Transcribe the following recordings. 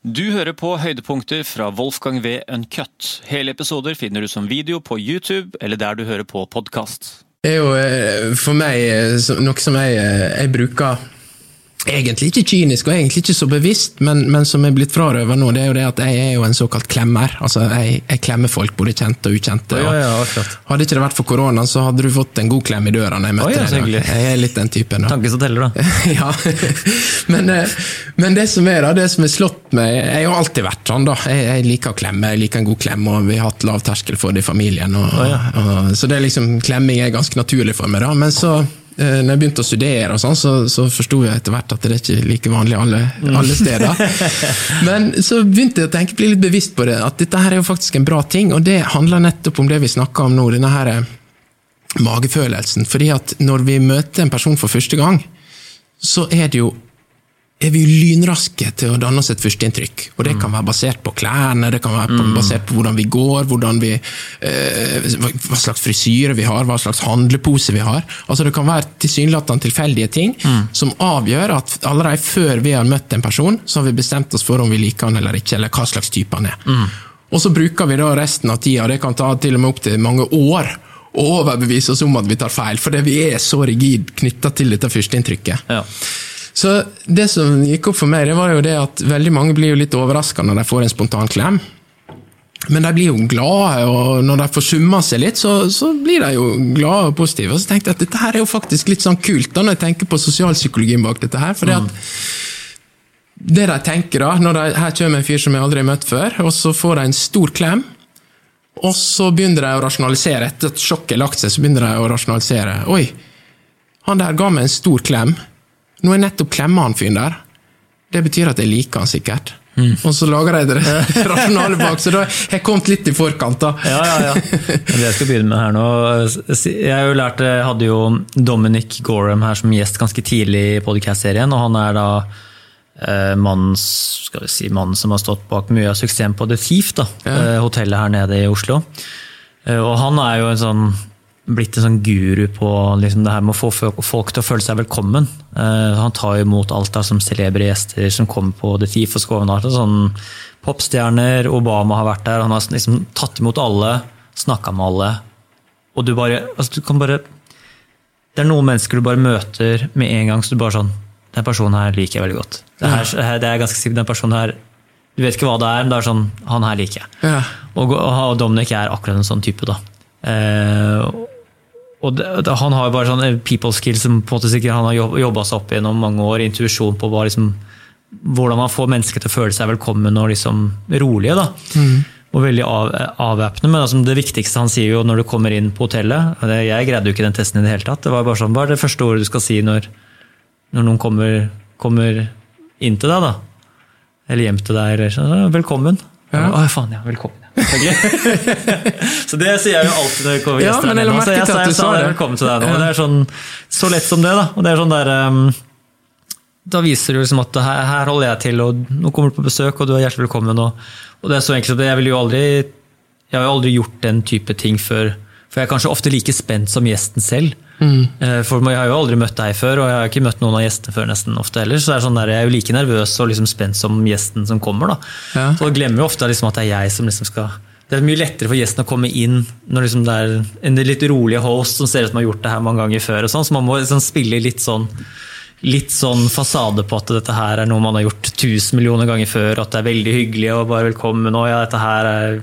Du hører på høydepunkter fra Wolfgang V. Uncut. Hele episoder finner du som video på YouTube eller der du hører på podkast. Det er jo eh, for meg eh, noe som jeg, eh, jeg bruker Egentlig ikke kynisk og egentlig ikke så bevisst, men, men som er blitt frarøvet nå, det er jo det at jeg er jo en såkalt klemmer. Altså, jeg, jeg klemmer folk, både kjente og ukjente. Og ja, ja, Hadde ikke det vært for koronaen, så hadde du fått en god klem i døra når jeg møtte oh, ja, deg. Jeg er litt den typen. da. Tanke som teller, da. ja. men, eh, men det som er da, det som har slått meg Jeg har alltid vært sånn, da. Jeg, jeg liker å klemme, jeg liker en god klem, og vi har hatt lav terskel for det i familien. Og, og, så det er liksom, klemming er ganske naturlig for meg. da, Men så, når jeg begynte å studere, og sånn, så, så forsto jeg etter hvert at det er ikke like vanlig alle, alle steder. Men så begynte jeg å tenke, bli litt bevisst på det, at dette her er jo faktisk en bra ting, og det handler nettopp om det vi snakker om nå. denne her eh, magefølelsen. Fordi at når vi møter en person for første gang, så er det jo er vi lynraske til å danne oss et førsteinntrykk. Og det kan være basert på klærne, det kan være på, basert på hvordan vi går, hvordan vi, eh, hva slags frisyre vi har, hva slags handlepose vi har. Altså Det kan være tilsynelatende tilfeldige ting som avgjør at allerede før vi har møtt en person, så har vi bestemt oss for om vi liker han eller ikke, eller hva slags type han er. Og så bruker vi da resten av tida, det kan ta til og med opptil mange år, å overbevise oss om at vi tar feil, fordi vi er så rigid knytta til dette førsteinntrykket. Ja. Så det som gikk opp for meg, det var jo det at veldig mange blir jo litt overraska når de får en spontan klem. Men de blir jo glade, og når de får summa seg litt, så, så blir de jo glade og positive. Og så tenkte jeg at dette her er jo faktisk litt sånn kult, da, når jeg tenker på sosialpsykologien bak dette her. for det at det de tenker da, når de, her kommer en fyr som jeg aldri har møtt før, og så får de en stor klem, og så begynner de å rasjonalisere. Etter at sjokket har lagt seg, så begynner de å rasjonalisere. Oi, han der ga meg en stor klem. Nå er nettopp klemma han fyren der. Det betyr at jeg liker han sikkert. Og så lager jeg det rasjonale bak, så da har jeg kommet litt i forkant, da. Ja, ja, ja. Det jeg skal begynne med her nå Jeg har jo lært, jeg hadde jo Dominic Gorham her som gjest ganske tidlig i podcast-serien, og han er da eh, mannen, si, mannen som har stått bak mye av suksessen på The Thief, da, ja. hotellet her nede i Oslo. Eh, og han er jo en sånn blitt en sånn guru på liksom det her med å få folk til å føle seg velkommen. Uh, han tar imot alt av som celebre gjester som kommer på The Thief og Skåvenart. Sånn popstjerner, Obama har vært der, han har liksom tatt imot alle, snakka med alle. Og du bare, altså du kan bare Det er noen mennesker du bare møter med en gang, så du bare sånn Den personen her liker jeg veldig godt. Det, her, det er ganske sikkert den personen her Du vet ikke hva det er, men det er sånn Han her liker jeg. Ja. Og, og Dominic er akkurat en sånn type, da. Eh, og det, han har jo bare sånn people skills som på en måte sikkert han har jobb, jobba seg opp gjennom mange år. Intuisjon på hva, liksom, hvordan man får mennesker til å føle seg velkommen og liksom rolige. da. Og veldig av, avvæpnende. Men altså, det viktigste han sier jo når du kommer inn på hotellet det, Jeg greide jo ikke den testen i det hele tatt. Det var bare sånn, hva er det første ordet du skal si når, når noen kommer, kommer inn til deg? da? Eller hjem til deg. Eller sånn, velkommen. Ja. Å, faen, ja, velkommen. så det sier jeg jo alltid når vi kommer Ja, gjester. her jeg. Så jeg, jeg sa det. Velkommen til deg nå. Ja. Det er sånn, så lett som det, da. Og det er sånn der, um, da viser du liksom at her, her holder jeg til, og nå kommer du på besøk, og du er hjertelig velkommen. Og, og det er så enkelt jeg vil jo aldri Jeg har jo aldri gjort den type ting før. For jeg er kanskje ofte like spent som gjesten selv. Eh, For jeg har jo aldri møtt deg før, og jeg har ikke møtt noen av gjestene før nesten ofte heller. Så er sånn der, jeg er jo like nervøs og liksom spent som gjesten som kommer. da. Ja. Så glemmer jo ofte liksom at det er jeg som liksom skal Det er mye lettere for gjesten å komme inn når liksom det er en litt rolig host som ser ut som har gjort det her mange ganger før. og sånn, Så man må liksom spille litt sånn litt sånn fasade på at dette her er noe man har gjort tusen millioner ganger før, at det er veldig hyggelig og bare velkommen. og ja, dette her er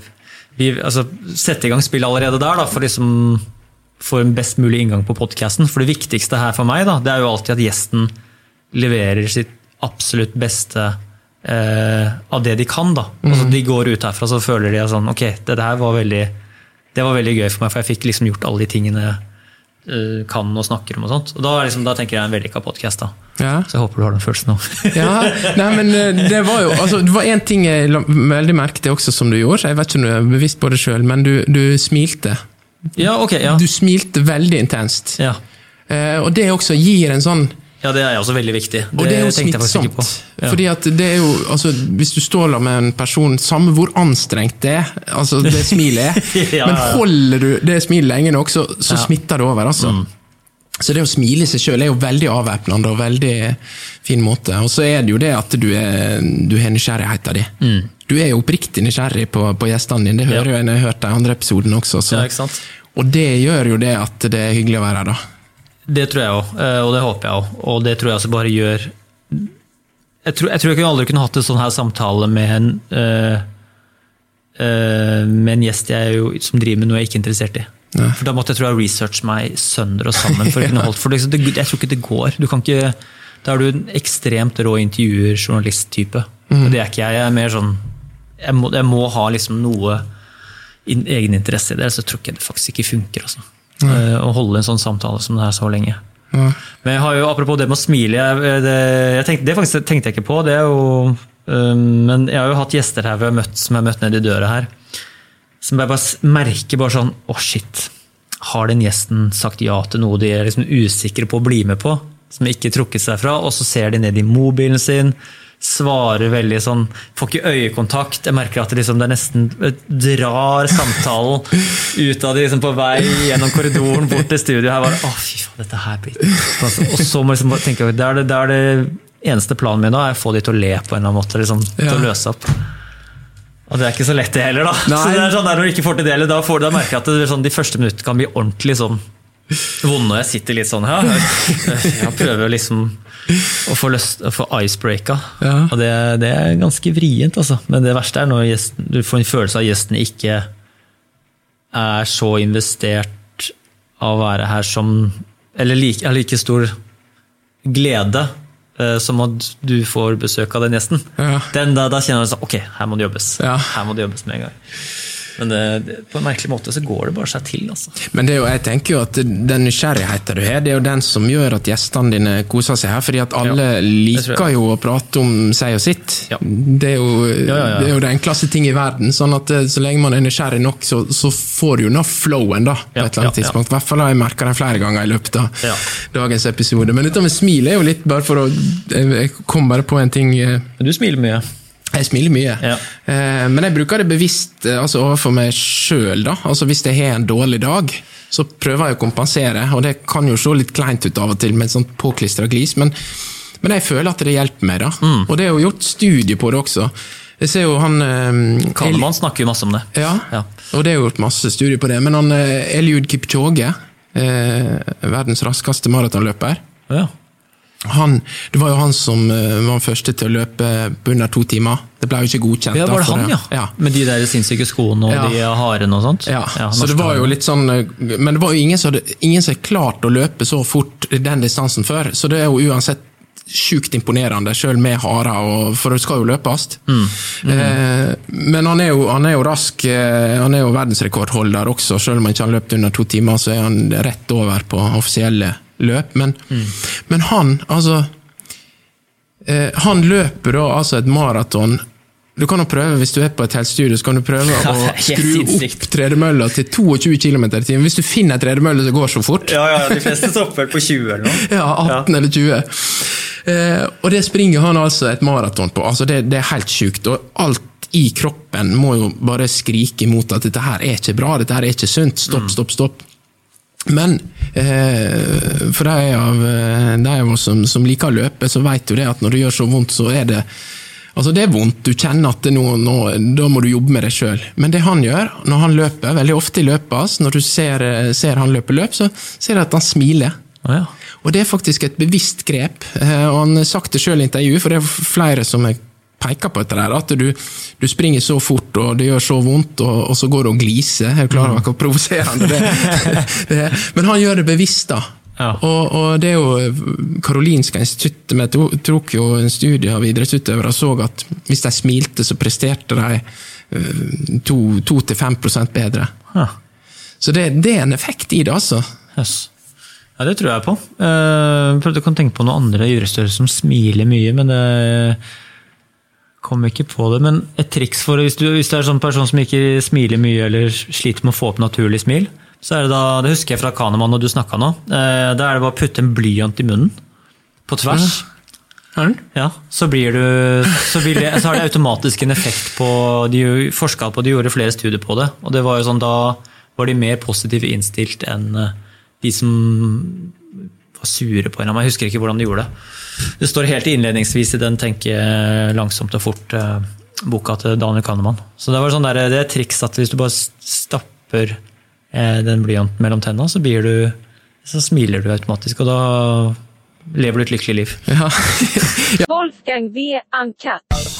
vi, altså, Sette i gang spillet allerede der, da, for liksom få en best mulig inngang på podkasten. For det viktigste her for meg da, det er jo alltid at gjesten leverer sitt absolutt beste eh, av det de kan. da. Altså, de går ut herfra så føler de sånn Ok, det her var veldig, det var veldig gøy for meg, for jeg fikk liksom gjort alle de tingene jeg eh, kan og snakker om. og sånt. Og Da, liksom, da tenker jeg en vellykka podkast. Ja. Så jeg håper du har den følelsen nå. Ja, nei, men eh, det var jo altså, Det var én ting jeg la veldig merke til også som du gjorde. Jeg vet ikke om du er bevisst på det sjøl, men du, du smilte. Ja, ok, ja. Du smilte veldig intenst. ja. Eh, og det også gir en sånn Ja, det er også veldig viktig. Og det er jo smittsomt. Ja. Fordi at det er jo, altså, Hvis du står der med en person, samme hvor anstrengt det er, altså det smilet er, Ja, men holder du det smilet lenge nok, så, så. Mm. smitter det over. altså. Så det å smile i seg sjøl er jo veldig avvæpnende og veldig fin måte. Og så er det jo det at du, er, du har nysgjerrigheten din. Du er jo oppriktig nysgjerrig på, på gjestene dine, det hører Ja. jeg når jeg har hørt de andre episodene også. Så. Ja, ikke sant? Og det gjør jo det at det er hyggelig å være her, da. Det tror jeg òg, og det håper jeg òg. Og det tror jeg altså bare gjør Jeg tror jeg, tror jeg aldri kunne hatt en sånn her samtale med en, øh, øh, med en gjest jo, som driver med noe jeg ikke er interessert i. Ja. For Da måtte jeg tror jeg researche meg sønder og sammen. for å kunne holdt, for liksom, det, Jeg tror ikke det går. Du kan ikke, Da er du en ekstremt rå intervjuer, journalist-type. Og Det er ikke jeg. Jeg er mer sånn Jeg må, jeg må ha liksom noe in, egeninteresse i det, ellers så tror jeg det faktisk ikke funker. Altså. Eh, Å holde en sånn samtale som det her så lenge. Mm. Men jeg har jo, apropos det med å smile, jeg, det, jeg tenkte, det faktisk tenkte jeg ikke på. det er jo, um, Men jeg har jo hatt gjester her vi har møtt, som jeg har møtt nedi døra her, som jeg bare merker bare sånn Å, shit. Har den gjesten sagt ja til noe de er liksom usikre på å bli med på? Som ikke trukket seg fra, og så ser de ned i mobilen sin. Svarer veldig sånn Får ikke øyekontakt. Jeg merker at det, liksom, det nesten drar samtalen ut av det liksom på vei gjennom korridoren bort til studio. Her bare, å fy faen, dette her blir Og så må jeg liksom bare tenke det er det, det er det eneste planen min nå, er å få de til å le på en eller annen måte. Liksom, til å løse opp. Og det er ikke så lett, det heller. da. Nei. Så det er sånn der Når du ikke får til det, da, får, da merker jeg at det, sånn, de første minuttene kan bli ordentlig sånn vonde. når Jeg sitter litt sånn her. jeg, prøver liksom å få, løst, å få icebreaka. Ja. Og det, det er ganske vrient, altså. Men det verste er når gjesten, du får en følelse av at gjesten ikke er så investert av å være her som Eller like, har like stor glede eh, som at du får besøk av den gjesten. Ja. Den, da, da kjenner du sånn Ok, her må det jobbes. Ja. Her må det jobbes med en gang. Men det, på en merkelig måte så går det bare seg til. altså. Men det er jo, jeg tenker jo at den nysgjerrigheten du har, det er jo den som gjør at gjestene dine koser seg her. fordi at alle ja, liker jo å prate om seg og sitt. Ja. Det, er jo, ja, det er jo det enkleste ting i verden. sånn at eh, Så lenge man er nysgjerrig nok, så, så får du jo nå flowen, da. på et eller annet tidspunkt. I hvert fall har jeg merka det flere ganger i løpet av dagens episode. Men dette med smil er jo litt bare for å Jeg kom bare på en ting. eh, du smiler mye. Jeg smiler mye, Ja. eh, men jeg bruker det bevisst eh, altså overfor meg sjøl. Altså hvis jeg har en dårlig dag, så prøver jeg å kompensere. Og det kan jo se litt kleint ut av og til med et sånt påklistra glis, men, men jeg føler at det hjelper meg. da. Mm. Og det er jo gjort studie på det også. Jeg ser jo han eh, Kahneman snakker jo masse om det. ja, Ja. og det er gjort masse studier på det. Men han eh, Eliud Kipchoge, eh, verdens raskeste maratonløper Ja. Han, det var jo han som eh, var den første til å løpe på under to timer. Det ble jo ikke godkjent. ja, var det han, ja? ja. Med de der sinnssyke skoene og Ja. de harene og sånt? Ja, så det var jo litt sånn eh, Men det var jo ingen som hadde- ingen som har klart å løpe så fort den distansen før, så det er jo uansett sjukt imponerende, sjøl med harer, for det skal jo løpes. Mm. Eh, men han er, jo, han er jo rask, eh, han er jo verdensrekordholder også, sjøl om han ikke har løpt under to timer, så er han rett over på offisielle løp. Men, Mm. men han, altså eh, Han løper da altså et maraton. Du kan jo prøve, Hvis du er på et helsestudio, så kan du prøve å skru opp tredemølla til 22 km i timen. Hvis du finner en tredemølle som går så fort. Ja, ja, de fleste stopper på 20 eller noe. Ja, 18 eller 20. Eh, og det springer han altså et maraton på. Altså det, det er helt sjukt. Og alt i kroppen må jo bare skrike imot at dette her er ikke bra, dette her er ikke sunt. Stopp, stopp, stopp. Men eh, for de av, eh, de av oss som, som liker å løpe, så vet jo det at når det gjør så vondt, så er det Altså Det er vondt, du kjenner at det nå, nå, da må du jobbe med deg sjøl. Men det han gjør når han løper, veldig ofte i løpet hans, når du ser, eh, ser han løpe løp, så ser du at han smiler. Ah, ja. Og det er faktisk et bevisst grep. eh, Og han har sagt det sjøl i intervju, for det er flere som har peka på dette der, at du, du springer så fort og det gjør så vondt, og, og så går du og gliser. Jeg er jo klar over hvor provoserende det, det. Men han gjør det bevisst, da. Ja. Og, og det er jo Karolinska instituttet med tok jo en studie av idrettsutøvere og så at hvis de smilte, så presterte de eh, 2-5 bedre. Ja. Så det, det er en effekt i det, altså. Yes. Ja, det tror jeg på. Jeg prøvde å tenke på noen andre idrettsutøvere som smiler mye, men det kom ikke på det. Men et triks for hvis du, hvis du er en sånn person som ikke smiler mye eller sliter med å få opp naturlig smil, så er det da, det husker jeg fra Kanemann når du snakka nå, eh, da er det bare å putte en blyant i munnen. På tvers. Ja, så, blir du, så, blir det, så har det automatisk en effekt på De forska på, de gjorde flere studier på det. Og det var jo sånn, da var de mer positive innstilt enn de som var sure på henne. Jeg husker ikke hvordan de gjorde det. Det står helt innledningsvis i den 'Tenke langsomt og fort'-boka til Daniel Kahneman. Så det var sånn der, det er triks at hvis du bare stapper eh, den blyanten mellom tenna, så, blir du, så smiler du automatisk, og da lever du et lykkelig liv. Ja. Wolfgang V. Uncut.